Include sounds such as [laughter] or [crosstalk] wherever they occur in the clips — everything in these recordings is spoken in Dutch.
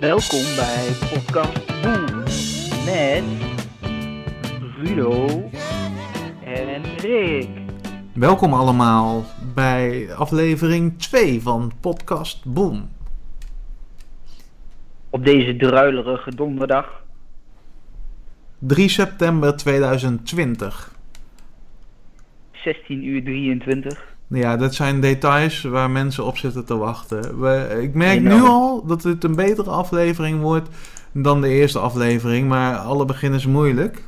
Welkom bij podcast Boom met Rudo en Rick. Welkom allemaal bij aflevering 2 van podcast Boom. Op deze druilerige donderdag 3 september 2020. 16 uur 23. Ja, dat zijn details waar mensen op zitten te wachten. We, ik merk nu al dat het een betere aflevering wordt dan de eerste aflevering, maar alle begin is moeilijk.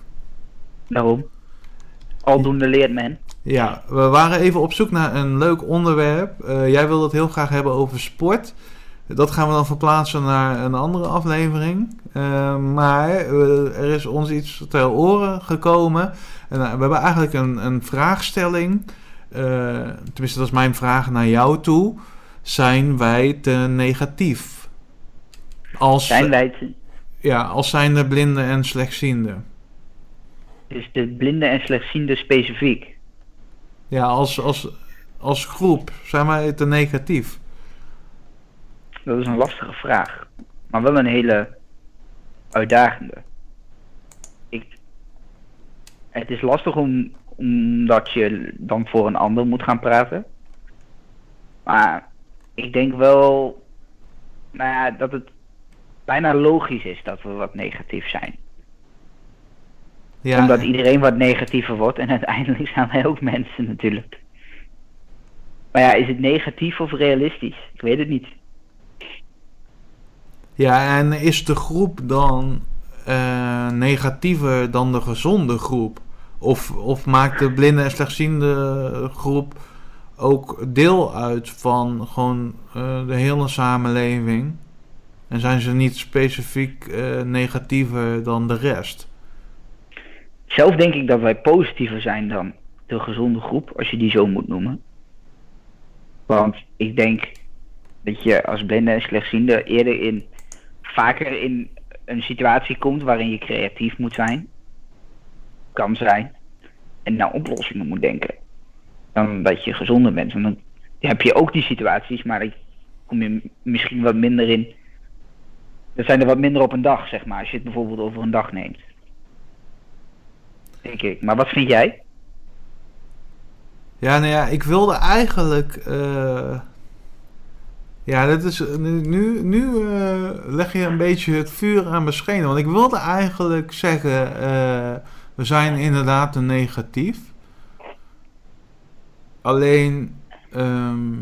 Daarom. Aldoende leert men. Ja, we waren even op zoek naar een leuk onderwerp. Eh, jij wilde het heel graag hebben over sport. Dat gaan we dan verplaatsen naar een andere aflevering. Eh, maar eh, er is ons iets ter oren gekomen. En, we hebben eigenlijk een, een vraagstelling. Eh, tenminste, dat is mijn vraag naar jou toe. Zijn wij te negatief? Als, Zijn wij Ja, als zijnde blinden en slechtzienden. dus de blinde en slechtziende specifiek? Ja, als, als, als groep zijn wij te negatief. Dat is een lastige vraag. Maar wel een hele uitdagende. Ik, het is lastig om, omdat je dan voor een ander moet gaan praten. Maar ik denk wel nou ja, dat het bijna logisch is dat we wat negatief zijn. Ja, Omdat iedereen wat negatiever wordt en [laughs] uiteindelijk zijn wij ook mensen natuurlijk. Maar ja, is het negatief of realistisch? Ik weet het niet. Ja, en is de groep dan eh, negatiever dan de gezonde groep? Of, of maakt de blinde en slechtziende groep ook deel uit van gewoon eh, de hele samenleving? En zijn ze niet specifiek eh, negatiever dan de rest? Zelf denk ik dat wij positiever zijn dan de gezonde groep, als je die zo moet noemen. Want ik denk dat je als blinde en slechtziende eerder in, vaker in een situatie komt waarin je creatief moet zijn, kan zijn, en naar oplossingen moet denken. Dan dat je gezonder bent. Want dan heb je ook die situaties, maar dan kom je misschien wat minder in. Dat zijn er wat minder op een dag, zeg maar, als je het bijvoorbeeld over een dag neemt. Denk ik. Maar wat vind jij? Ja, nou ja, ik wilde eigenlijk. eh, ja, dat is. Nu, nu eh, leg je een beetje het vuur aan mijn schenen. Want ik wilde eigenlijk zeggen. eh, we zijn inderdaad te negatief. Alleen. ehm,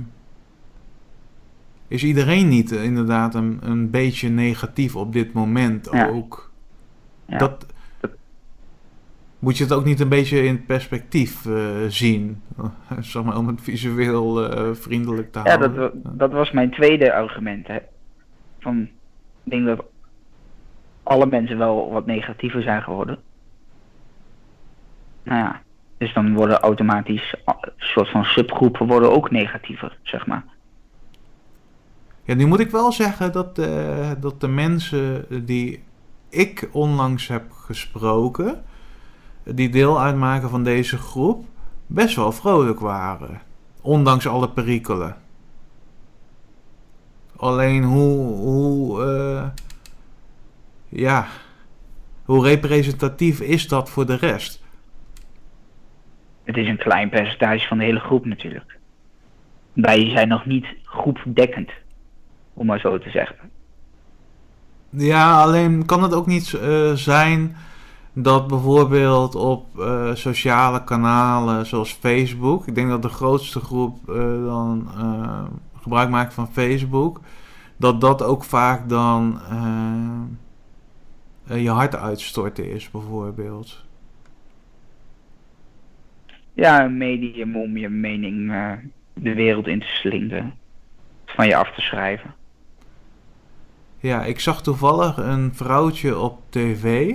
is iedereen niet eh, inderdaad een, een beetje negatief op dit moment Ja. ook? Ja. Dat, moet je het ook niet een beetje in perspectief eh, zien? [laughs] zeg maar, om het visueel eh, vriendelijk te Ja, houden. dat, wa- dat was mijn tweede argument. Hè. Van, ik denk dat alle mensen wel wat negatiever zijn geworden. Nou ja, dus dan worden automatisch een soort van subgroepen worden ook negatiever, zeg maar. Ja, nu moet ik wel zeggen dat, eh, dat de mensen die ik onlangs heb gesproken, die deel uitmaken van deze groep, best wel vrolijk waren. Ondanks alle perikelen. Alleen hoe, hoe, eh, ja, hoe representatief is dat voor de rest? Het is een klein percentage van de hele groep natuurlijk. Wij zijn nog niet groepdekkend, om maar zo te zeggen. Ja, alleen kan het ook niet eh, zijn dat bijvoorbeeld op eh, sociale kanalen zoals Facebook, ik denk dat de grootste groep eh, dan gebruik maakt van Facebook, dat dat ook vaak dan je hart uitstorten is, bijvoorbeeld. Ja, een medium om je mening eh, de wereld in te slingeren. Van je af te schrijven. Ja, ik zag toevallig een vrouwtje op tv.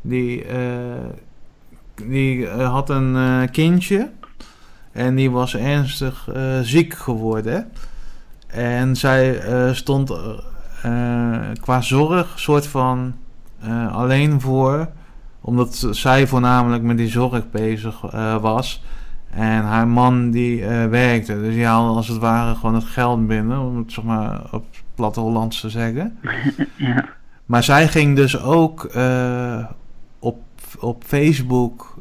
Die, eh, die eh, had een kindje. En die was ernstig ziek geworden. En zij stond qua zorg soort van alleen voor. Omdat zij voornamelijk met die zorg bezig eh, was. En haar man die eh, werkte. Dus die haalde als het ware gewoon het geld binnen. Om het zeg maar op platte Hollands te zeggen. [laughs] ja. Maar zij ging dus ook eh, op, op Facebook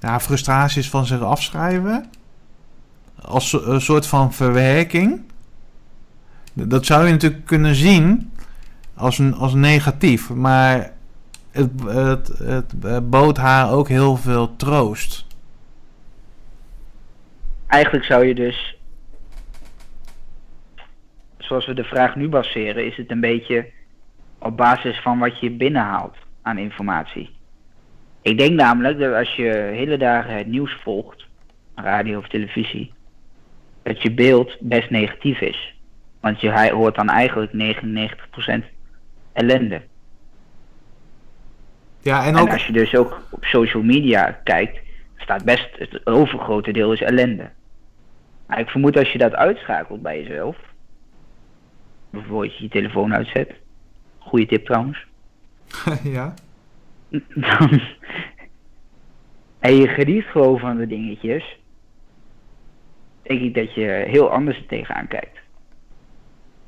ja, frustraties van zich afschrijven. Als een soort van verwerking. Dat zou je natuurlijk kunnen zien als, een, als negatief. Maar het, het, het bood haar ook heel veel troost. Eigenlijk zou je dus, zoals we de vraag nu baseren, is het een beetje op basis van wat je binnenhaalt aan informatie. Ik denk namelijk dat als je hele dagen het nieuws volgt, radio of televisie, dat je beeld best negatief is. Want je hoort dan eigenlijk 99% ellende. Ja, en En ook, als je dus ook op social media kijkt, staat best het overgrote deel is ellende. Maar ik vermoed als je dat uitschakelt bij jezelf, bijvoorbeeld je je telefoon uitzet, goede tip trouwens, [laughs] ja. dan, en je geniet gewoon van de dingetjes, denk ik dat je heel anders er tegenaan kijkt.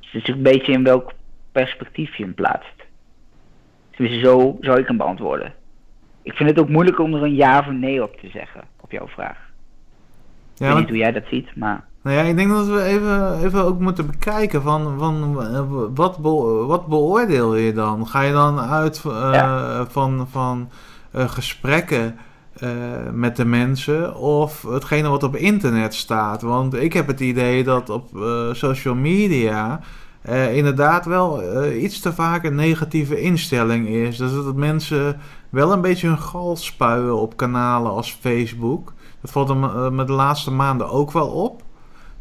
Dus het is een beetje in welk perspectief je hem plaatst. Tenminste, zo zou ik hem beantwoorden. Ik vind het ook moeilijk om er een ja of een nee op te zeggen, op jouw vraag. Ik Ja, weet want- niet hoe jij dat ziet, maar... Nou ja, ik denk dat we even, even ook moeten bekijken van, van eh, wat, be- wat beoordeel je dan? Ga je dan uit eh, Ja. van, van eh, gesprekken met de mensen of hetgene wat op internet staat? Want ik heb het idee dat op social media eh, inderdaad wel eh, iets te vaak een negatieve instelling is. Dus dat mensen wel een beetje hun gal spuien op kanalen als Facebook. Dat valt er me- de laatste maanden ook wel op.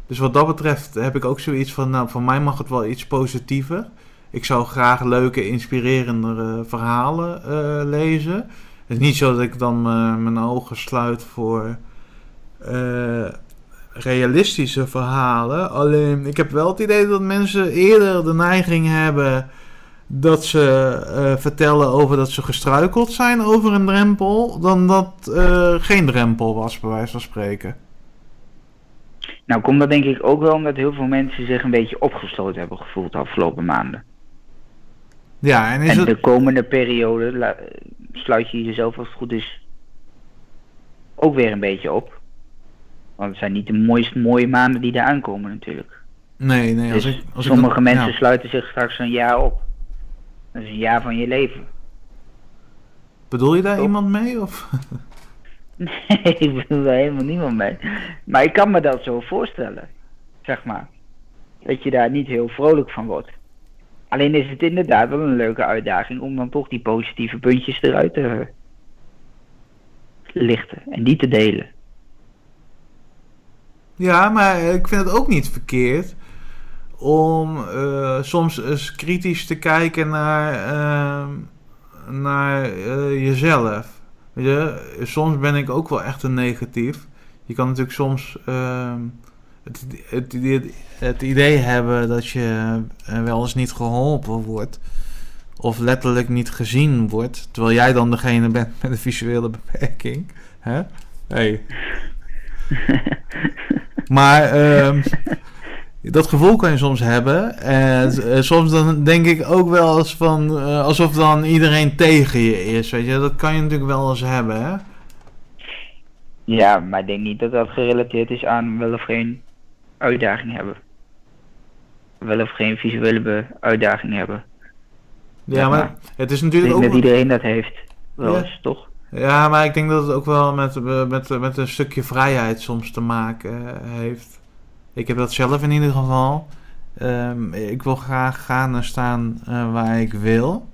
Dus wat dat betreft heb ik ook zoiets van, nou, voor mij mag het wel iets positiever. Ik zou graag leuke, inspirerende verhalen eh, lezen. Het is niet zo dat ik dan eh, mijn ogen sluit voor eh, realistische verhalen. Alleen, ik heb wel het idee dat mensen eerder de neiging hebben dat ze eh, vertellen over dat ze gestruikeld zijn over een drempel, dan dat eh, geen drempel was, bij wijze van spreken. Nou komt dat denk ik ook wel omdat heel veel mensen zich een beetje opgesloten hebben gevoeld de afgelopen maanden. Ja, en is en het... de komende periode sluit je jezelf als het goed is ook weer een beetje op. Want het zijn niet de mooiste mooie maanden die eraan komen natuurlijk. Nee, nee, als dus ik... Als ik sommige dan- mensen ja. sluiten zich straks een jaar op. Dat is een jaar van je leven. Bedoel je daar iemand mee? Of? [laughs] Nee, ik bedoel daar helemaal niemand mee. Maar ik kan me dat zo voorstellen. Zeg maar. Dat je daar niet heel vrolijk van wordt. Alleen is het inderdaad wel een leuke uitdaging om dan toch die positieve puntjes eruit te lichten. En die te delen. Ja, maar ik vind het ook niet verkeerd om eh, soms eens kritisch te kijken naar, ehm, naar eh, jezelf. Weet je, soms ben ik ook wel echt een negatief. Je kan natuurlijk soms ehm, het, het, idee- het idee hebben dat je eh, wel eens niet geholpen wordt. Of letterlijk niet gezien wordt. Terwijl jij dan degene bent met een visuele beperking. Hè? Hey. [laughs] Maar ehm, [laughs] dat gevoel kan je soms hebben. En eh, soms dan denk ik ook wel eens van eh, alsof dan iedereen tegen je is. Weet je, dat kan je natuurlijk wel eens hebben. Hè? Ja, maar ik denk niet dat dat gerelateerd is aan wel of geen uitdaging hebben. Wel of geen visuele uitdaging hebben. Ja, Ja, maar maar het is Ik natuurlijk denk ook. dat iedereen dat heeft. Wel Ja. eens, toch? Ja, maar ik denk dat het ook wel met, met, met een stukje vrijheid soms te maken eh, heeft. Ik heb dat zelf in ieder geval. Ehm, ik wil graag gaan en staan eh, waar ik wil.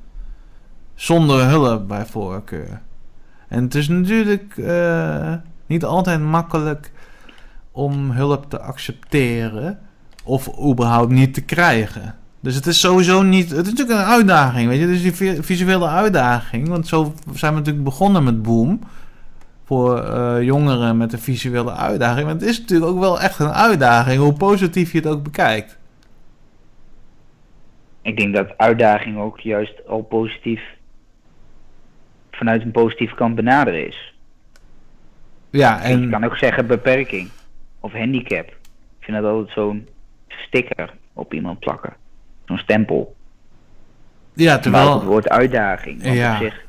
Zonder hulp bij voorkeur. En het is natuurlijk eh, niet altijd makkelijk om hulp te accepteren. Of überhaupt niet te krijgen. Dus het is sowieso niet. Het is natuurlijk een uitdaging, weet je. Het is die vi- visuele uitdaging. Want zo zijn we natuurlijk begonnen met Boom. Voor eh, jongeren met een visuele uitdaging. Maar het is natuurlijk ook wel echt een uitdaging, hoe positief je het ook bekijkt. Ik denk dat uitdaging ook juist al positief vanuit een positieve kant benaderen is. Ja, En... Je en. kan ook zeggen beperking of handicap. Ik vind dat altijd zo'n sticker op iemand plakken. Zo'n stempel. Ja, Terwijl het woord uitdaging. Want Ja. op zich,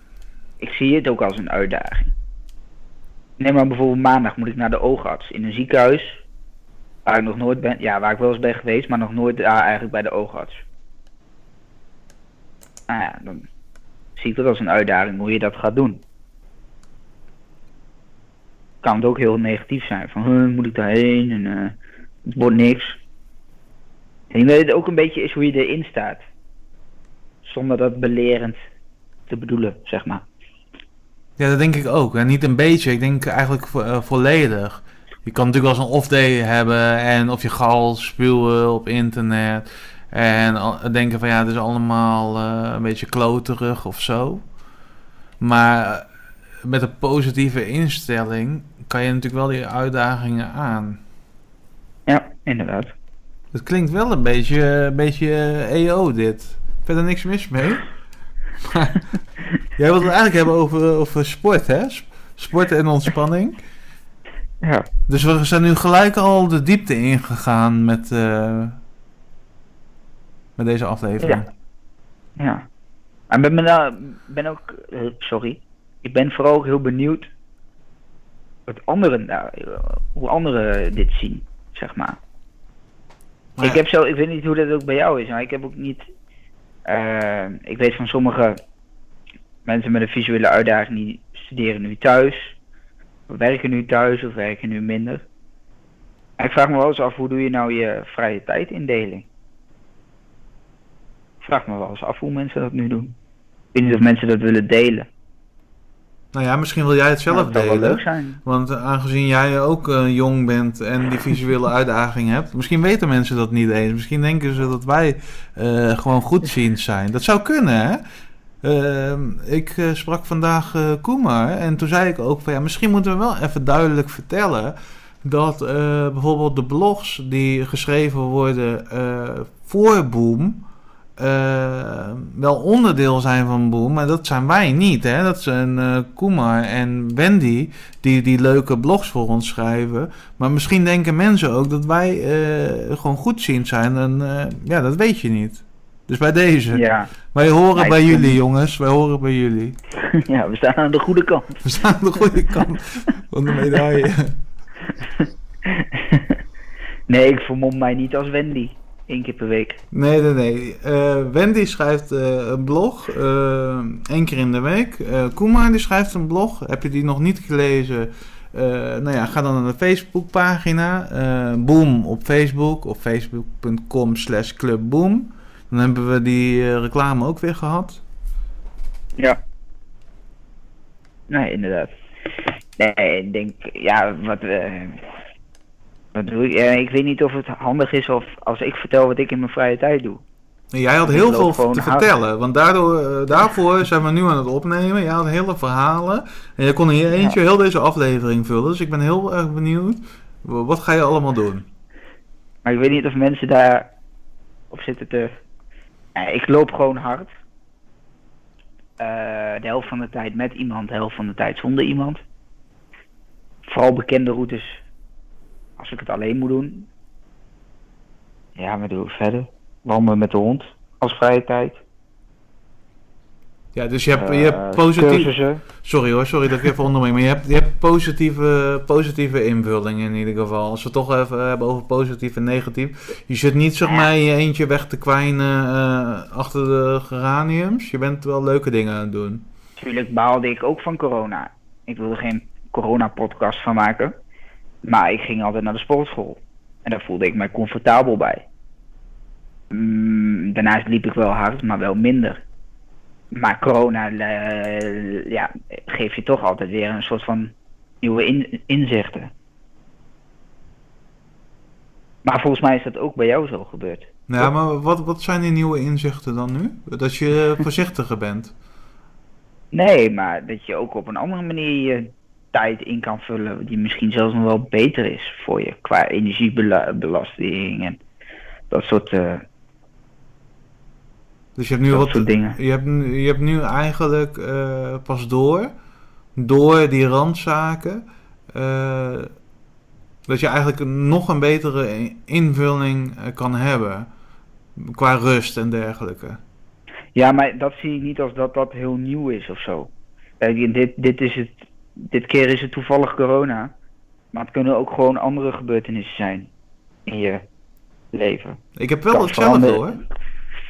ik zie het ook als een uitdaging. Neem maar bijvoorbeeld maandag moet ik naar de oogarts in een ziekenhuis. Waar ik nog nooit ben, ja, waar ik wel eens ben geweest, maar nog nooit daar eigenlijk bij de oogarts. Nou ja, dan zie ik dat als een uitdaging hoe je dat gaat doen. Kan het ook heel negatief zijn, van "Huh, moet ik daarheen en eh, het wordt niks. Ik denk dat het ook een beetje is hoe je erin staat. Zonder dat belerend te bedoelen, zeg maar. Ja, dat denk ik ook. En niet een beetje, ik denk eigenlijk vo- eh, volledig. Je kan natuurlijk wel eens een off-day hebben en of je gal spuwen op internet. En denken van ja, het is allemaal eh, een beetje kloterig of zo. Maar eh, met een positieve instelling kan je natuurlijk wel die uitdagingen aan. Ja, inderdaad. Het klinkt wel een beetje, een beetje eh, EO dit. Verder niks mis mee. Maar [laughs] Jij wilt het eigenlijk hebben over, over sport, hè? Sp- Sport en ontspanning. Ja. Dus we zijn nu gelijk al de diepte ingegaan met, eh, met deze aflevering. Ja. Ja. En ben, ben, ben ook, eh, sorry, ik ben vooral ook heel benieuwd wat anderen eh, hoe anderen dit zien, zeg maar. Ik heb zo, ik weet niet hoe dat ook bij jou is, maar ik heb ook niet, eh, ik weet van sommige mensen met een visuele uitdaging die studeren nu thuis, werken nu thuis of werken nu minder. Ik vraag me wel eens af, hoe doe je nou je vrije tijdindeling? Ik vraag me wel eens af hoe mensen dat nu doen. Ik weet niet of mensen dat willen delen. Nou ja, misschien wil jij het zelf leuk delen. Want aangezien jij ook eh, jong bent en die visuele uitdaging hebt, misschien weten mensen dat niet eens. Misschien denken ze dat wij eh, gewoon goedziend zijn. Dat zou kunnen, hè? Ehm, ik eh, sprak vandaag Koemar en toen zei ik ook van ja, misschien moeten we wel even duidelijk vertellen dat bijvoorbeeld de blogs die geschreven worden voor Boom eh, wel onderdeel zijn van Boom, maar dat zijn wij niet. Hè? Dat zijn eh Koemar en Wendy die die leuke blogs voor ons schrijven. Maar misschien denken mensen ook dat wij eh, gewoon goedziend zijn en ja, dat weet je niet. Dus bij deze. Ja. Wij horen Ja, bij vind- jullie, jongens. Wij horen bij jullie. [laughs] ja, we staan aan de goede kant. We staan aan de goede kant [laughs] van de medaille. [laughs] nee, ik vermom mij niet als Wendy. Eén keer per week. Nee, nee, nee. Eh, Wendy schrijft eh, een blog, eh, één keer in de week. Koemar die schrijft een blog. Heb je die nog niet gelezen? Nou ja, ga dan naar de Facebookpagina. Boom op Facebook. Op facebook.com slash clubboom. Dan hebben we die reclame ook weer gehad. Ja. Nee, inderdaad. Nee, ik denk, ja, wat, eh doe ik? Ik weet niet of het handig is of als ik vertel wat ik in mijn vrije tijd doe. Jij had heel veel te vertellen, want daardoor, eh, daarvoor zijn we nu aan het opnemen. Jij had hele verhalen en je kon je eentje heel deze aflevering vullen. Dus ik ben heel erg benieuwd, wat ga je allemaal doen? Maar ik weet niet of mensen daar op zitten te... Ik loop gewoon hard. Eh, de helft van de tijd met iemand, de helft van de tijd zonder iemand. Vooral bekende routes. Als ik het alleen moet doen. Ja, maar doe ik verder. Wandelen met de hond. Als vrije tijd. Ja, dus je hebt, je Eh, hebt positief... cursussen. Sorry hoor, sorry dat ik even onderbreng, maar je hebt, je hebt positieve, positieve invulling in ieder geval. Als we het toch even hebben over positief en negatief. Je zit niet zeg maar in je eentje weg te kwijnen eh, achter de geraniums. Je bent wel leuke dingen aan het doen. Natuurlijk baalde ik ook van corona. Ik wilde geen corona-podcast van maken. Maar ik ging altijd naar de sportschool. En daar voelde ik mij comfortabel bij. Mm, daarnaast liep ik wel hard, maar wel minder. Maar corona eh, ja, geeft je toch altijd weer een soort van nieuwe in- inzichten. Maar volgens mij is dat ook bij jou zo gebeurd. Ja, maar wat, wat zijn die nieuwe inzichten dan nu? Dat je [laughs] voorzichtiger bent. Nee, maar dat je ook op een andere manier je tijd in kan vullen die misschien zelfs nog wel beter is voor je qua energiebelasting en dat soort, eh, Dus je hebt nu dat wat. soort dingen. Je hebt, je hebt nu eigenlijk eh, pas door, door die randzaken, eh, dat je eigenlijk nog een betere invulling kan hebben. Qua rust en dergelijke. Ja, maar dat zie ik niet als dat dat heel nieuw is of zo. Kijk, dit, dit, is het, dit keer is het toevallig corona. Maar het kunnen ook gewoon andere gebeurtenissen zijn in je leven. Ik heb wel Kan hetzelfde hoor.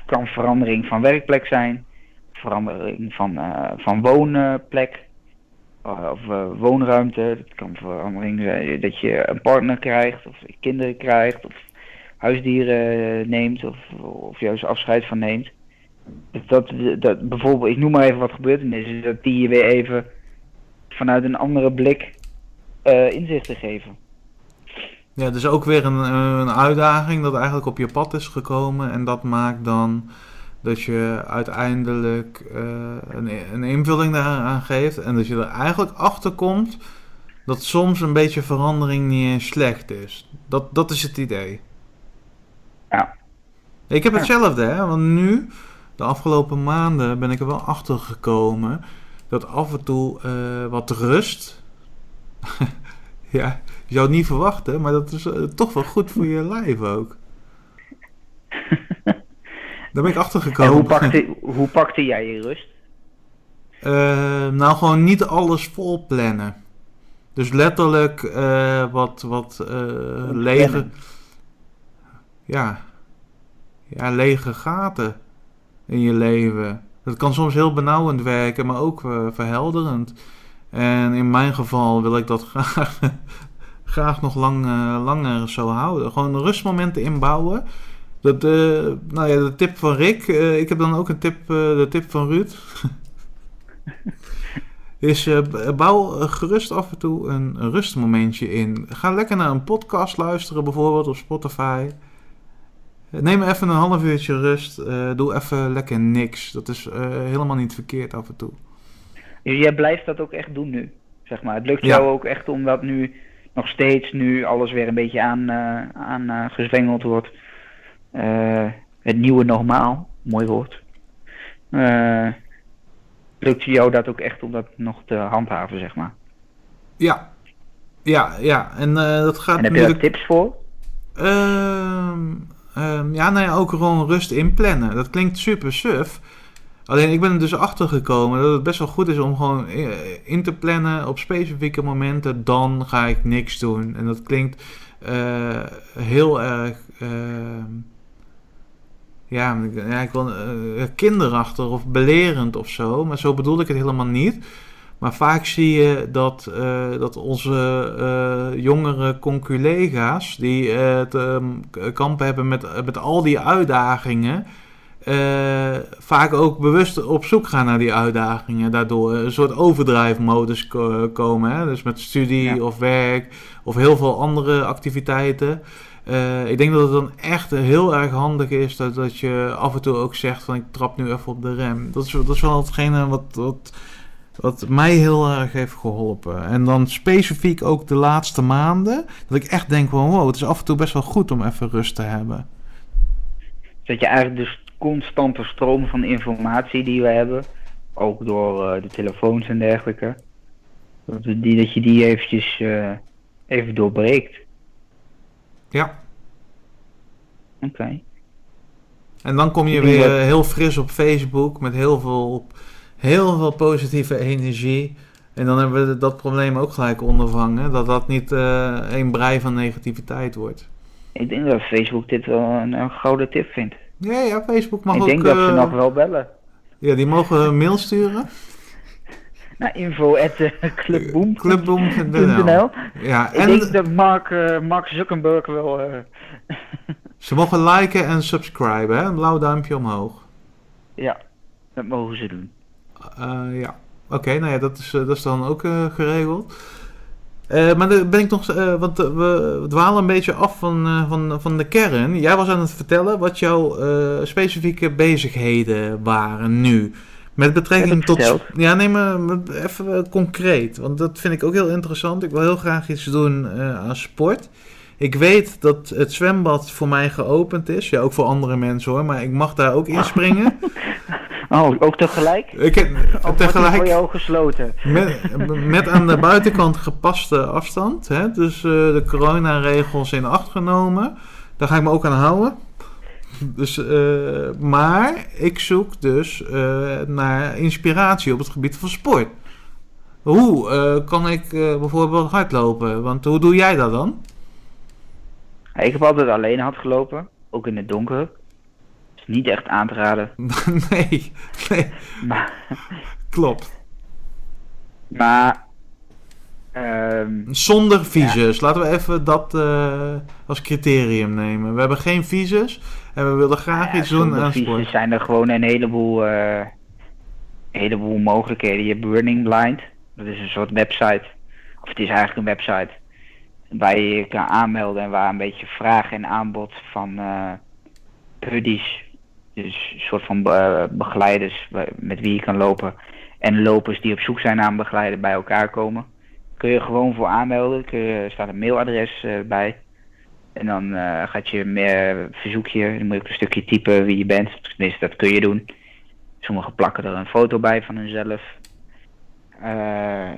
kan verandering van werkplek zijn, verandering van, eh, van woonplek eh, of eh, woonruimte. Het kan verandering zijn dat je een partner krijgt of kinderen krijgt of huisdieren neemt of, of juist afscheid van neemt. Dat, dat, bijvoorbeeld, ik noem maar even wat gebeurtenissen, dat die je weer even vanuit een andere blik eh, inzichten geven. Ja, dus ook weer een, een uitdaging dat eigenlijk op je pad is gekomen. En dat maakt dan dat je uiteindelijk eh, een, een invulling daaraan geeft. En dat je er eigenlijk achter komt dat soms een beetje verandering niet eens slecht is. Dat, dat is het idee. Ja. Ik heb hetzelfde, hè? Want nu, de afgelopen maanden, ben ik er wel achter gekomen dat af en toe eh, wat rust. [laughs] ja, je zou het niet verwachten, maar dat is eh, toch wel goed voor je lijf ook. [laughs] Daar ben ik achter En gekomen. hoe pakte, hoe pakte jij je rust? Eh, nou, gewoon niet alles vol plannen. Dus letterlijk wat, wat lege. Ja. ja, lege gaten in je leven. Dat kan soms heel benauwend werken, maar ook eh, verhelderend. En in mijn geval wil ik dat [laughs] graag, graag nog lang, eh, langer zo houden. Gewoon rustmomenten inbouwen. Dat, nou ja, de tip van Rick. eh, ik heb dan ook een tip, de tip van Ruud. [laughs] is bouw gerust af en toe een rustmomentje in. Ga lekker naar een podcast luisteren, bijvoorbeeld op Spotify. Neem even een half uurtje rust. eh, doe even lekker niks. Dat is eh, helemaal niet verkeerd af en toe. Jij blijft dat ook echt doen nu, zeg maar. Het lukt Ja. jou ook echt om dat nu nog steeds, nu alles weer een beetje aan, eh, aan gezwengeld wordt. Het nieuwe normaal, mooi woord. Lukt jou dat ook echt om dat nog te handhaven, zeg maar. Ja, ja, ja. En dat gaat En heb je natuurlijk... tips voor? Ehm, ehm, ja, nou ja, ook gewoon rust inplannen. Dat klinkt super suf. Alleen ik ben er dus achter gekomen dat het best wel goed is om gewoon eh, in te plannen op specifieke momenten. Dan ga ik niks doen. En dat klinkt eh, heel erg. ehm, ja, ik wil eh, kinderachtig of belerend of zo. Maar zo bedoel ik het helemaal niet. Maar vaak zie je dat, eh, dat onze eh, jongere conculega's die eh, te ehm, kampen hebben met, met al die uitdagingen, vaak ook bewust op zoek gaan naar die uitdagingen. Daardoor een soort overdrive-modus ko- komen. Hè? Dus met studie Ja. of werk of heel veel andere activiteiten. Ik denk dat het dan echt heel erg handig is dat, dat je af en toe ook zegt van ik trap nu even op de rem. Dat is, dat is wel hetgene wat, wat, wat mij heel erg heeft geholpen. En dan specifiek ook de laatste maanden. Dat ik echt denk van wow, het is af en toe best wel goed om even rust te hebben. Dat je eigenlijk dus constante stroom van informatie die we hebben, ook door eh, de telefoons en dergelijke, dat, die, dat je die eventjes eh, even doorbreekt. Ja. Oké. En dan kom je weer heel fris op Facebook met heel veel, heel veel positieve energie. En dan hebben we dat probleem ook gelijk ondervangen. Dat dat niet eh een brei van negativiteit wordt. Ik denk dat Facebook dit wel een, een gouden tip vindt. Ja, ja, Facebook mag ik ook... denk dat ze eh, nog wel bellen. Ja, die mogen een mail sturen. [laughs] Naar info at eh, clubboom. [laughs] Clubboom.nl. Ja, Ik en denk dat Mark, Mark Zuckerberg wel... [laughs] ze mogen liken en subscriben, hè? Een blauw duimpje omhoog. ja, dat mogen ze doen. Eh, ja, oké, nou ja, dat is, eh, dat is dan ook eh, geregeld. Maar dan ben ik nog, want we dwalen een beetje af van, van, van de kern. Jij was aan het vertellen wat jouw specifieke bezigheden waren nu. Met betrekking tot. Ja, nee, maar met- even concreet. Want dat vind ik ook heel interessant. Ik wil heel graag iets doen aan sport. Ik weet dat het zwembad voor mij geopend is. Ja, ook voor andere mensen hoor. Maar ik mag daar ook inspringen. [laughs] Oh, ook tegelijk? ik heb Of tegelijk. jou gesloten? Met, met aan de buitenkant gepaste afstand. Hè? Dus eh, de coronaregels in acht genomen. Daar ga ik me ook aan houden. Dus, eh, maar ik zoek dus eh, naar inspiratie op het gebied van sport. Hoe kan ik bijvoorbeeld hardlopen? Want hoe doe jij dat dan? Ik heb altijd alleen hard gelopen, ook in het donker. Niet echt aan te raden. [laughs] nee, nee, Maar, klopt. maar ehm, Zonder visus. Laten we even dat eh, als criterium nemen. We hebben geen visus en we willen graag ja, iets doen aan zijn er gewoon een heleboel, eh, heleboel mogelijkheden. Je hebt Burning Blind, dat is een soort website. Of het is eigenlijk een website. Waar je je kan aanmelden en waar een beetje vraag en aanbod van eh buddies, dus een soort van eh, begeleiders met wie je kan lopen. En lopers die op zoek zijn naar een begeleider bij elkaar komen. Kun je gewoon voor aanmelden. Er staat een mailadres eh, bij. En dan eh, gaat je meer verzoekje. Dan moet je een stukje typen wie je bent. Tenminste, dat kun je doen. Sommigen plakken er een foto bij van hunzelf. Eh,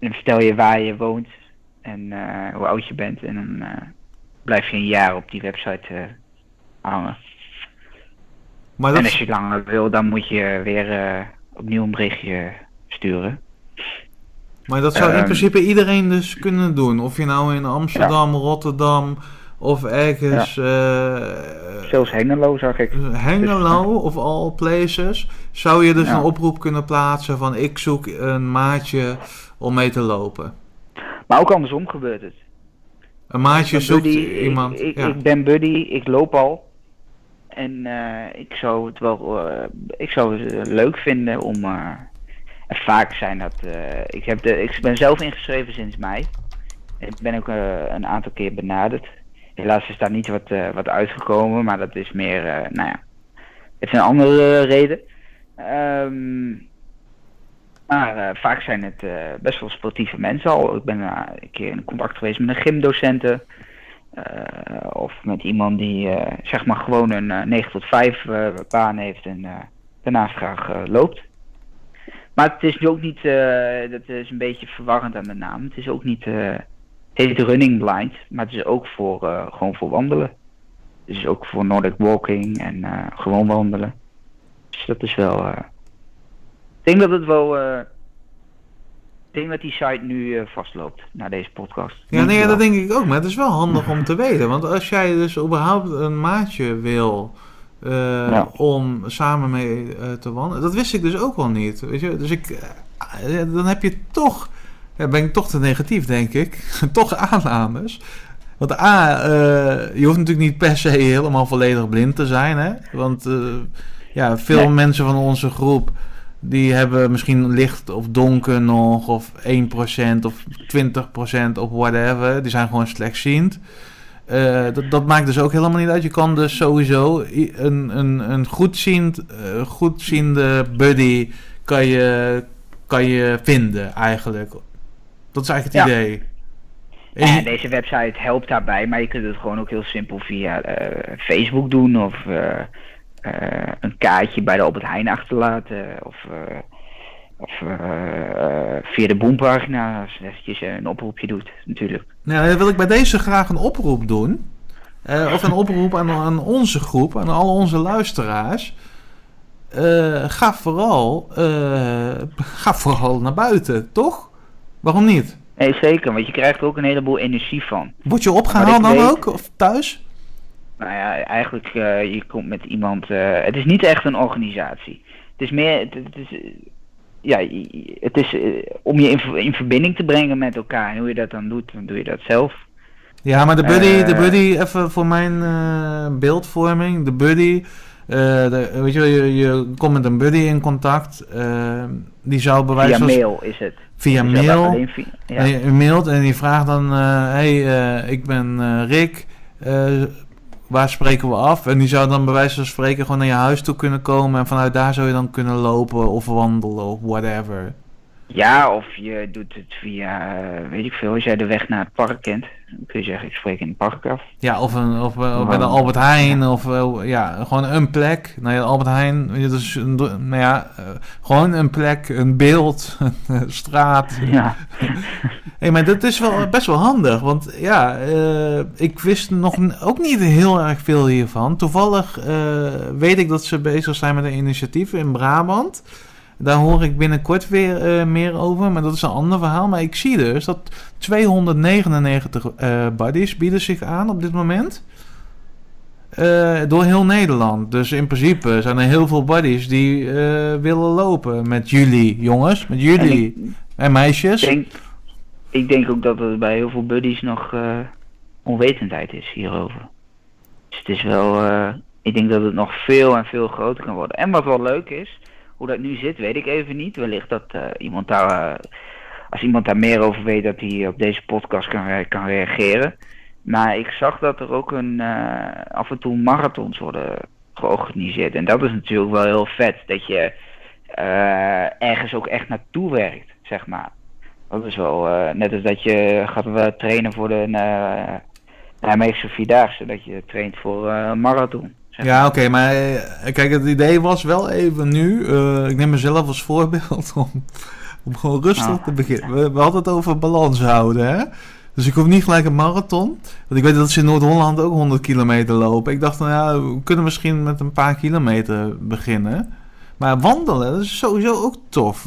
dan vertel je waar je woont en hoe oud je bent. En dan blijf je een jaar op die website hangen. Maar En als je langer wil, dan moet je weer eh, opnieuw een berichtje sturen. maar dat zou in Ehm, principe iedereen dus kunnen doen. Of je nou in Amsterdam, Rotterdam of ergens eh, Zelfs Hengelo zag ik. Hengelo of all places. Zou je dus Ja. een oproep kunnen plaatsen van ik zoek een maatje om mee te lopen. Maar ook andersom gebeurt het. Een maatje zoekt buddy, iemand. Ik, ik, ja. ik ben buddy, ik loop al. En eh, ik zou het wel eh, ik zou het eh, leuk vinden om. en vaak zijn dat. ik, heb de, ik ben zelf ingeschreven sinds mei. Ik ben ook een aantal keer benaderd. Helaas is daar niet wat, wat uitgekomen, maar dat is meer. nou ja, het is een andere reden. Ehm, maar vaak zijn het best wel sportieve mensen al. Ik ben een keer in contact geweest met een gymdocenten. Eh, of met iemand die eh, zeg maar gewoon een eh, 9 tot 5 eh, baan heeft en eh, daarnaast graag eh, loopt. Maar het is nu ook niet, eh, dat is een beetje verwarrend aan de naam. Het is ook niet, eh, het heet running blind, maar het is ook voor, eh, gewoon voor wandelen. Het is ook voor Nordic walking en eh, gewoon wandelen. Dus dat is wel, eh, ik denk dat het wel. eh, ik denk dat die site nu eh, vastloopt na deze podcast. Ja, nee, dat denk ik ook. Maar het is wel handig om te weten. Want als jij dus überhaupt een maatje wil eh, Ja. om samen mee eh, te wandelen. Dat wist ik dus ook wel niet. Weet je? Dus ik, eh, dan heb je toch, ja, ben ik toch te negatief denk ik. [laughs] toch aannames. Want A, eh, je hoeft natuurlijk niet per se helemaal volledig blind te zijn. Hè? Want eh, ja, veel Nee. mensen van onze groep die hebben misschien licht of donker nog, of 1% of 20% of whatever. Die zijn gewoon slechtziend. Eh, dat, dat maakt dus ook helemaal niet uit. Je kan dus sowieso een, een, een goedziend, eh, goedziende buddy kan je, kan je vinden eigenlijk. Dat is eigenlijk het Ja. idee. Ja, En- deze website helpt daarbij, maar je kunt het gewoon ook heel simpel via eh, Facebook doen of een kaartje bij de Albert Heijn achterlaten of, eh, of eh, eh, via de Boompagina als je eventjes een oproepje doet natuurlijk. Nou, dan wil ik bij deze graag een oproep doen. Eh, of een oproep aan, aan onze groep, aan al onze luisteraars. Eh, ga, vooral, eh, ga vooral naar buiten, toch? Waarom niet? Nee, zeker, want je krijgt er ook een heleboel energie van. Word je opgehaald dan weet- ook? Of thuis? Nou ja, eigenlijk, eh, je komt met iemand. eh, het is niet echt een organisatie. Het is meer. Het, het is, ja, het is eh, om je in, ver- in verbinding te brengen met elkaar. En hoe je dat dan doet, dan doe je dat zelf. Ja, maar de buddy, de buddy even voor mijn beeldvorming. De buddy, de, weet je, wel, je, je komt met een buddy in contact. die zou bij wijze Via mail is het. via mail. via- ja. En je mailt en die vraagt dan: hé, hey, ik ben Rick. Waar spreken we af? En die zou dan bij wijze van spreken gewoon naar je huis toe kunnen komen. En vanuit daar zou je dan kunnen lopen of wandelen of whatever. Ja, of je doet het via, eh, weet ik veel, als jij de weg naar het park kent. Kun je zeggen, ik spreek in een park af. Ja, of, een, of, eh, bij de Albert Heijn, of eh, ja, gewoon een plek. Nou ja, Albert Heijn, do- nou ja, eh, gewoon een plek, een beeld, [laughs] een straat. Ja, [laughs] Hé, maar dat is wel best wel handig, want ja, ik wist nog ook niet heel erg veel hiervan. Toevallig weet ik dat ze bezig zijn met een initiatief in Brabant. Daar hoor ik binnenkort weer eh, meer over, maar dat is een ander verhaal. Maar ik zie dus dat 299 eh buddies bieden zich aan op dit moment. Eh, door heel Nederland. Dus in principe zijn er heel veel buddies die willen lopen met jullie, jongens. Met en jullie ik en meisjes. denk, ik denk ook dat er bij heel veel buddies nog onwetendheid is hierover. Dus het is wel, ik denk dat het nog veel en veel groter kan worden. En wat wel leuk is, hoe dat nu zit, weet ik even niet. Wellicht dat eh, iemand daar, eh, als iemand daar meer over weet, dat hij op deze podcast kan, kan reageren. Maar ik zag dat er ook een, eh, af en toe marathons worden georganiseerd. En dat is natuurlijk wel heel vet, dat je ergens ook echt naartoe werkt, zeg maar. Dat is wel, net als dat je gaat trainen voor de Nijmeegse Vierdaagse, dat je traint voor een marathon. Ja, oké, maar eh, kijk, het idee was wel even nu. eh, ik neem mezelf als voorbeeld [laughs] om, om gewoon rustig Nou. te beginnen. We, we hadden het over balans houden, hè? Dus ik hoef niet gelijk een marathon. Want ik weet dat ze in Noord-Holland ook 100 kilometer lopen. Ik dacht, nou ja, we kunnen misschien met een paar kilometer beginnen. Maar wandelen, dat is sowieso ook tof.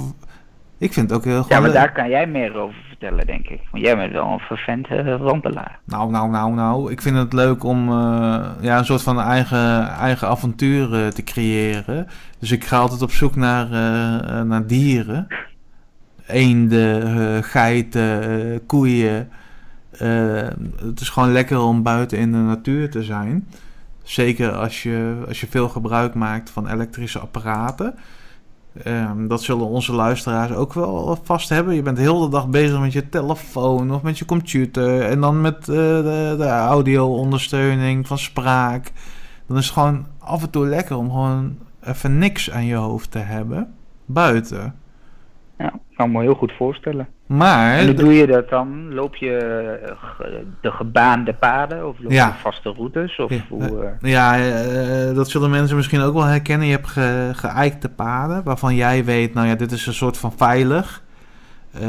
Ik vind het ook heel Ja, gewoon maar daar kan jij meer over denk ik. Want jij bent wel een vervent eh, wandelaar. Nou, nou, nou, nou. Ik vind het leuk om eh, ja, een soort van eigen, eigen avontuur eh, te creëren. Dus ik ga altijd op zoek naar, eh, naar dieren. Eenden, geiten, koeien. Het is gewoon lekker om buiten in de natuur te zijn. Zeker als je, als je veel gebruik maakt van elektrische apparaten. Ehm, dat zullen onze luisteraars ook wel vast hebben. Je bent de hele dag bezig met je telefoon of met je computer. En dan met eh, de, de audio-ondersteuning van spraak. Dan is het gewoon af en toe lekker om gewoon even niks aan je hoofd te hebben. Buiten. Ja, kan me heel goed voorstellen. Maar. En hoe doe je dat dan? Loop je eh, de gebaande paden of loop Ja. je vaste routes? Of Ja, hoe, eh, Ja, eh, dat zullen mensen misschien ook wel herkennen. Je hebt ge, geëikte paden waarvan jij weet, nou ja, dit is een soort van veilig. Eh,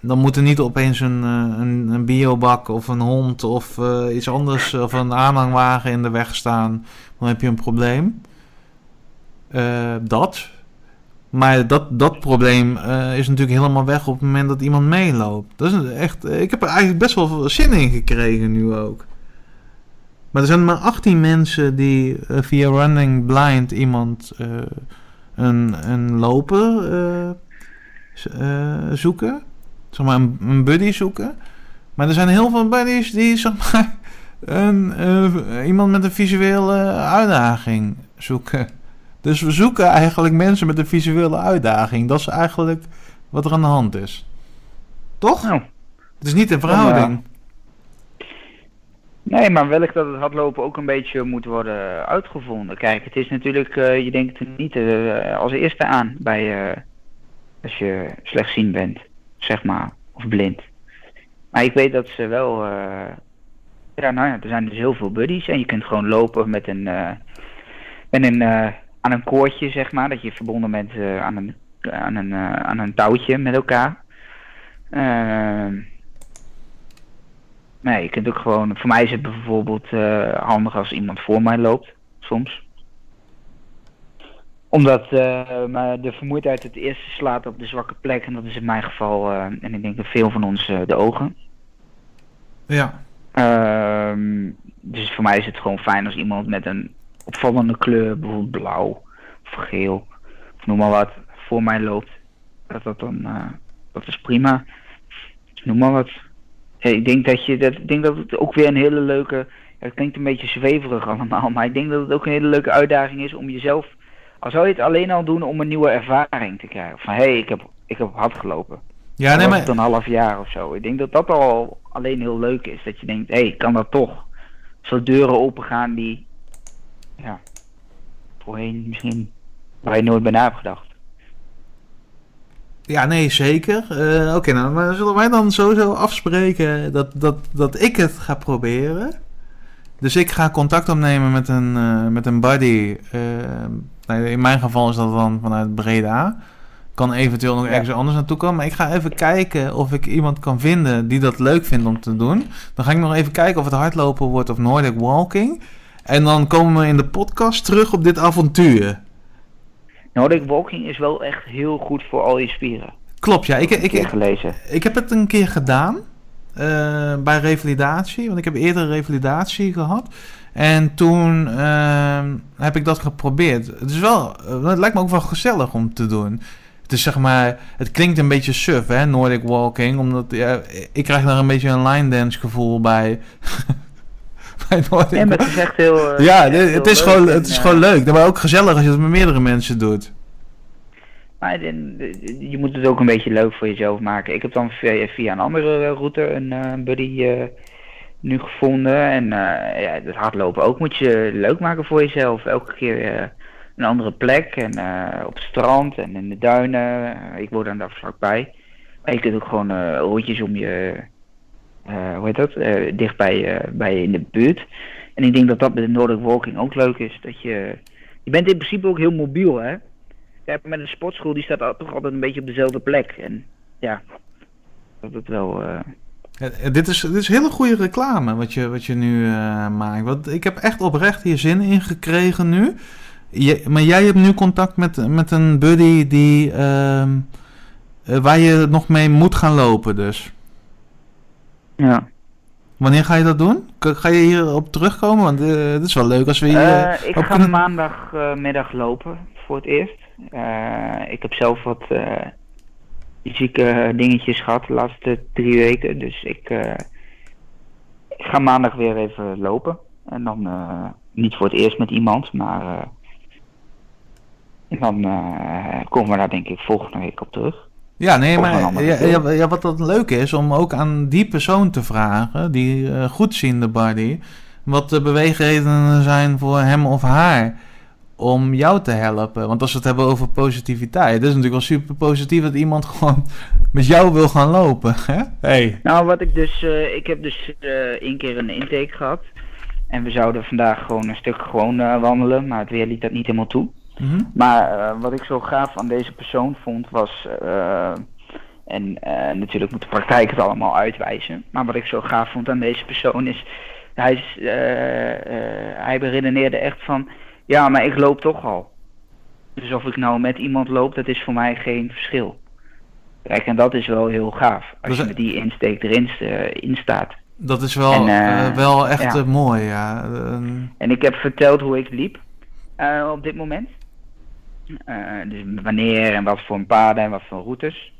dan moet er niet opeens een, een, een biobak of een hond of iets anders of een aanhangwagen in de weg staan. Dan heb je een probleem. Dat. Maar dat, dat probleem eh, is natuurlijk helemaal weg op het moment dat iemand meeloopt. Dat is echt, ik heb er eigenlijk best wel veel zin in gekregen nu ook. Maar er zijn maar 18 mensen die eh, via Running Blind iemand eh, een, een eh, eh, zoeken. Zeg maar een, een buddy zoeken. Maar er zijn heel veel buddies die [laughs] zeg maar een, eh, iemand met een visuele uitdaging zoeken. Dus we zoeken eigenlijk mensen met een visuele uitdaging. Dat is eigenlijk wat er aan de hand is. Toch? nou, Het is niet een verhouding. Nee, maar wellicht dat het hardlopen ook een beetje moet worden uitgevonden. Kijk, het is natuurlijk, eh, je denkt er niet eh, als eerste aan bij eh, als je slechtziend bent, zeg maar, of blind. Maar ik weet dat ze wel, eh, ja, nou ja, er zijn dus heel veel buddies en je kunt gewoon lopen met een, eh, met een eh, aan een koordje, zeg maar, dat je verbonden bent eh, aan een, aan een, eh, aan een touwtje met elkaar. Ehm Nee, je kunt ook gewoon. Voor mij is het bijvoorbeeld eh, handig als iemand voor mij loopt, soms. Omdat maar de vermoeidheid het eerste slaat op de zwakke plek. En dat is in mijn geval, en ik denk dat veel van ons, de ogen. Ja. Ehm, dus voor mij is het gewoon fijn als iemand met een opvallende kleur, bijvoorbeeld blauw of geel, of noem maar wat, voor mij loopt. Dat dat dan, eh, dat is prima. Noem maar wat. Ja, ik denk dat je dat, ik denk dat het ook weer een hele leuke, ja, het klinkt een beetje zweverig allemaal, maar ik denk dat het ook een hele leuke uitdaging is om jezelf, al zou je het alleen al doen om een nieuwe ervaring te krijgen. Van hé, hey, ik heb, ik heb hard gelopen. Ja, nee, maar... een half jaar of zo. Ik denk dat dat al alleen heel leuk is. Dat je denkt, hé, hey, kan dat toch? Zo deuren opengaan die, ja, voorheen misschien, waar je nooit bij na hebt gedacht. Ja, nee, zeker. Eh, Oké, nou, maar zullen wij dan sowieso afspreken dat, dat, dat ik het ga proberen? Dus ik ga contact opnemen met een, eh, met een buddy. eh, nou, in mijn geval is dat dan vanuit Breda. Kan eventueel nog Ja. ergens anders naartoe komen. Maar ik ga even kijken of ik iemand kan vinden die dat leuk vindt om te doen. Dan ga ik nog even kijken of het hardlopen wordt of Nordic Walking. En dan komen we in de podcast terug op dit avontuur. Nordic walking is wel echt heel goed voor al je spieren. Klopt, ja. Ik, Ik, ik, gelezen. Ik heb het een keer gedaan eh, bij revalidatie, want ik heb eerder revalidatie gehad. En toen ehm, heb ik dat geprobeerd. Het is wel, eh, het lijkt me ook wel gezellig om te doen. Het is zeg maar, het klinkt een beetje suf, hè, Nordic walking, omdat ja, ik krijg daar een beetje een line dance gevoel bij. [laughs] maar het is echt heel... eh, ja, echt dit- heel het is, leuk gewoon, en, het is eh, gewoon leuk. Maar ook gezellig als je het met meerdere mensen doet. Maar de- je moet het ook een beetje leuk voor jezelf maken. Ik heb dan via, via een andere route een eh, buddy eh, nu gevonden. En eh, ja, het hardlopen ook moet je leuk maken voor jezelf. Elke keer eh, een andere plek. En eh, op het strand en in de duinen. ik woon dan daar vlakbij. Maar je kunt ook gewoon eh rondjes om je... eh, hoe heet dat? eh, dicht bij, eh, bij in de buurt. En ik denk dat dat met de Nordic Walking ook leuk is. Dat je... Je bent in principe ook heel mobiel, hè? Met een sportschool die staat toch altijd een beetje op dezelfde plek. En ja, dat het wel. dit, is, dit is hele goede reclame wat je, wat je nu maakt. Want ik heb echt oprecht hier zin in gekregen nu. Je, maar jij hebt nu contact met, met een buddy die, ehm, eh, waar je nog mee moet gaan lopen dus. Ja. Wanneer ga je dat doen? Ga je hierop terugkomen? Want eh, het is wel leuk als we hier... Eh, ik op ga kunnen- maandagmiddag lopen voor het eerst. Eh, ik heb zelf wat eh, fysieke dingetjes gehad de laatste drie weken. Dus ik, eh, ik ga maandag weer even lopen. En dan eh, niet voor het eerst met iemand, maar. eh, en dan eh, komen we daar denk ik volgende week op terug. Ja, nee, maar ja, ja, ja, wat dat leuk is om ook aan die persoon te vragen, die eh goedziende buddy, wat de beweegredenen zijn voor hem of haar om jou te helpen. Want als we het hebben over positiviteit, het is natuurlijk wel super positief dat iemand [laughs] gewoon met jou wil gaan lopen. Hè? Hey. Nou, wat ik dus, eh, ik heb dus eh één keer een intake gehad. En we zouden vandaag gewoon een stuk gewoon eh, wandelen, maar het weer liet dat niet helemaal toe. Mhm. Maar eh, wat ik zo gaaf aan deze persoon vond was, eh, en eh, natuurlijk moet de praktijk het allemaal uitwijzen, maar wat ik zo gaaf vond aan deze persoon is, hij, is, hij beredeneerde echt van, ja, maar ik loop toch al. Dus of ik nou met iemand loop, dat is voor mij geen verschil. Kijk, en dat is wel heel gaaf, als Dus- je met die insteek erin in staat. Dat is wel, En, wel echt ja. mooi, ja. En ik heb verteld hoe ik liep op dit moment. Eh, dus wanneer en wat voor paden en wat voor routes.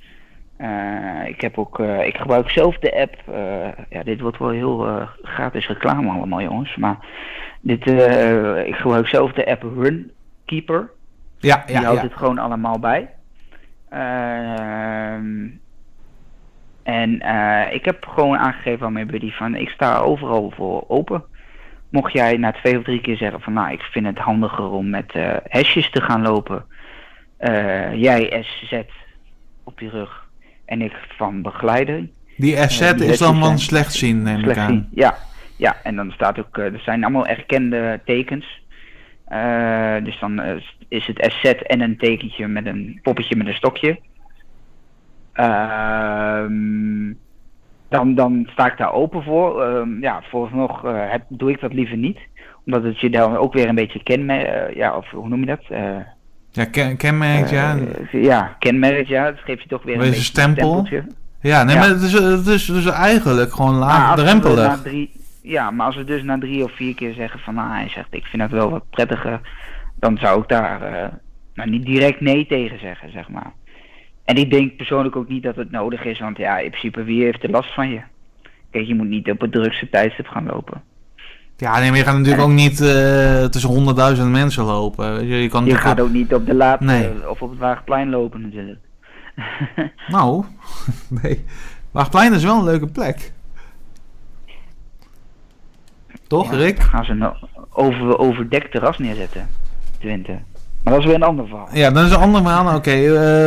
Eh, ik heb ook, eh, ik gebruik zelf de app. ja, dit wordt wel heel gratis reclame allemaal, jongens. Maar dit, ik gebruik zelf de app Runkeeper. ja, Die ja, houdt ja. het gewoon allemaal bij. Ehm, en ik heb gewoon aangegeven aan mijn buddy van ik sta overal voor open. Mocht jij na twee of drie keer zeggen van nou ik vind het handiger om met eh hesjes te gaan lopen. Eh, jij SZ op je rug en ik van begeleiding. Die SZ Eh, die is dan van slecht zien, neem ik aan. zien. Ja, ja, en dan staat ook, er zijn allemaal erkende tekens. Dus dan is het SZ en een tekentje met een poppetje met een stokje. Ehm, dan, dan sta ik daar open voor. Ehm, ja, vooralsnog eh, heb, doe ik dat liever niet. Omdat het je dan ook weer een beetje kenmerkt. ja, of hoe noem je dat? Eh, Ja, ken, kenmerk, ja. eh, ja, kenmerkt, ja. Dat geeft je toch weer een beetje stempel. stempeltje. Ja, nee, Ja. maar het is, het is dus eigenlijk gewoon laagdrempelig. na drie, ja, maar als we dus na drie of vier keer zeggen van nou, hij zegt ik vind het wel wat prettiger, dan zou ik daar eh, nou, niet direct nee tegen zeggen, zeg maar. En ik denk persoonlijk ook niet dat het nodig is, want ja, in principe wie heeft er last van je? Kijk, je moet niet op het drukste tijdstip gaan lopen. Ja, nee, maar je gaat natuurlijk ook niet eh, tussen honderdduizend mensen lopen. Je, je kan Je natuurlijk- gaat ook niet op de laat Nee. of op het Waagplein lopen natuurlijk. [laughs] Nou, [laughs] nee. Waagplein is wel een leuke plek. Toch, Ja, Rick? dan gaan ze een over, overdekt terras neerzetten. Twente. Maar dat is weer een ander verhaal. Ja, dat is een ander verhaal. Oké, eh,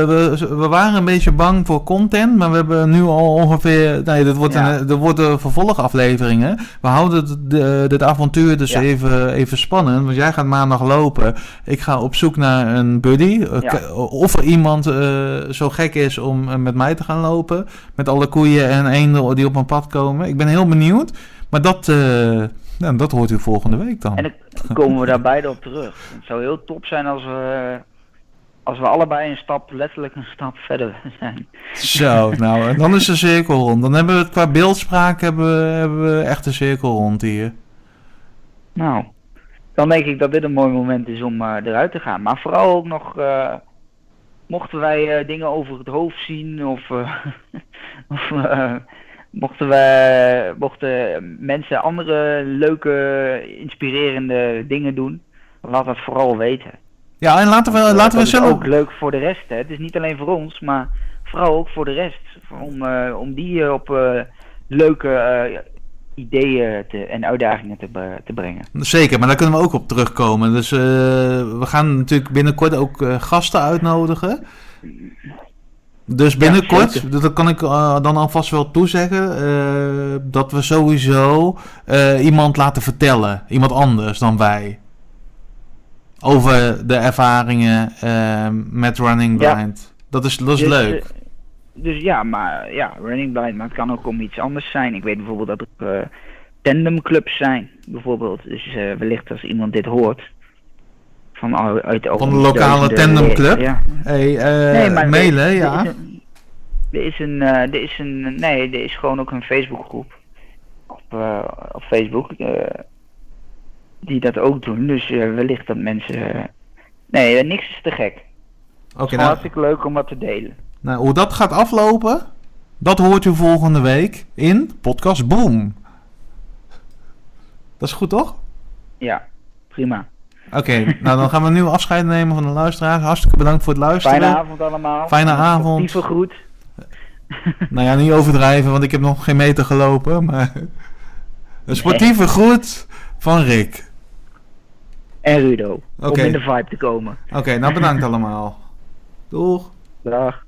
we, we waren een beetje bang voor content, maar we hebben nu al ongeveer... Nee, dit wordt, Ja. een, dit worden vervolgafleveringen. We houden dit, de- dit avontuur dus Ja. even, even spannend, want jij gaat maandag lopen. Ik ga op zoek naar een buddy. Eh, Ja. Of er iemand eh, zo gek is om met mij te gaan lopen. Met alle koeien en eenden die op mijn pad komen. Ik ben heel benieuwd. Maar dat, nou, dat hoort u volgende week dan. En dan komen we [laughs] daar beide op terug. Het zou heel top zijn als we, als we allebei een stap, letterlijk een stap verder zijn. Zo, nou, en dan is de cirkel rond. Dan hebben we het qua beeldspraak hebben we, hebben we echt een cirkel rond hier. Nou, dan denk ik dat dit een mooi moment is om eh, eruit te gaan. Maar vooral ook nog, eh, mochten wij eh, dingen over het hoofd zien of, [laughs] of mochten, wij, mochten mensen andere leuke, inspirerende dingen doen, laat dat vooral weten. Ja, en laten we, Want, eh, laten we is zelf... ook leuk voor de rest. Hè. Het is niet alleen voor ons, maar vooral ook voor de rest. Om, eh, om die eh, op eh, leuke eh, ideeën te, en uitdagingen te, te brengen. Zeker, maar daar kunnen we ook op terugkomen. Dus eh, we gaan natuurlijk binnenkort ook eh, gasten uitnodigen. Dus binnenkort, zeker. dat kan ik eh, dan alvast wel toezeggen, eh, dat we sowieso eh, iemand laten vertellen. Iemand anders dan wij. Over de ervaringen met Running Ja. Blind. Dat is, dat is Dus, leuk. dus ja, maar ja, running blind, maar het kan ook om iets anders zijn. Ik weet bijvoorbeeld dat er tandemclubs zijn, bijvoorbeeld. Dus wellicht als iemand dit hoort. Van, uit Van de lokale tandemclub? Ja. Hey, eh mailen, er- ja. Er is een, er is een, eh, er is een, nee, er is gewoon ook een Facebookgroep op, eh, op Facebook die dat ook doen. Dus wellicht dat mensen, nee, niks is te gek. Oké, is nou, hartstikke leuk om wat te delen. nou, hoe dat gaat aflopen, dat hoort u volgende week in Podcast Boom. Dat is goed, toch? Ja, prima. Oké, nou dan gaan we nu afscheid nemen van de luisteraars. Hartstikke bedankt voor het luisteren. Fijne avond allemaal. Fijne avond. Lieve groet. Nou ja, niet overdrijven, want ik heb nog geen meter gelopen. Maar een sportieve groet van Rick. En Rudo. Om in de vibe te komen. Oké, nou bedankt allemaal. Doeg. Dag.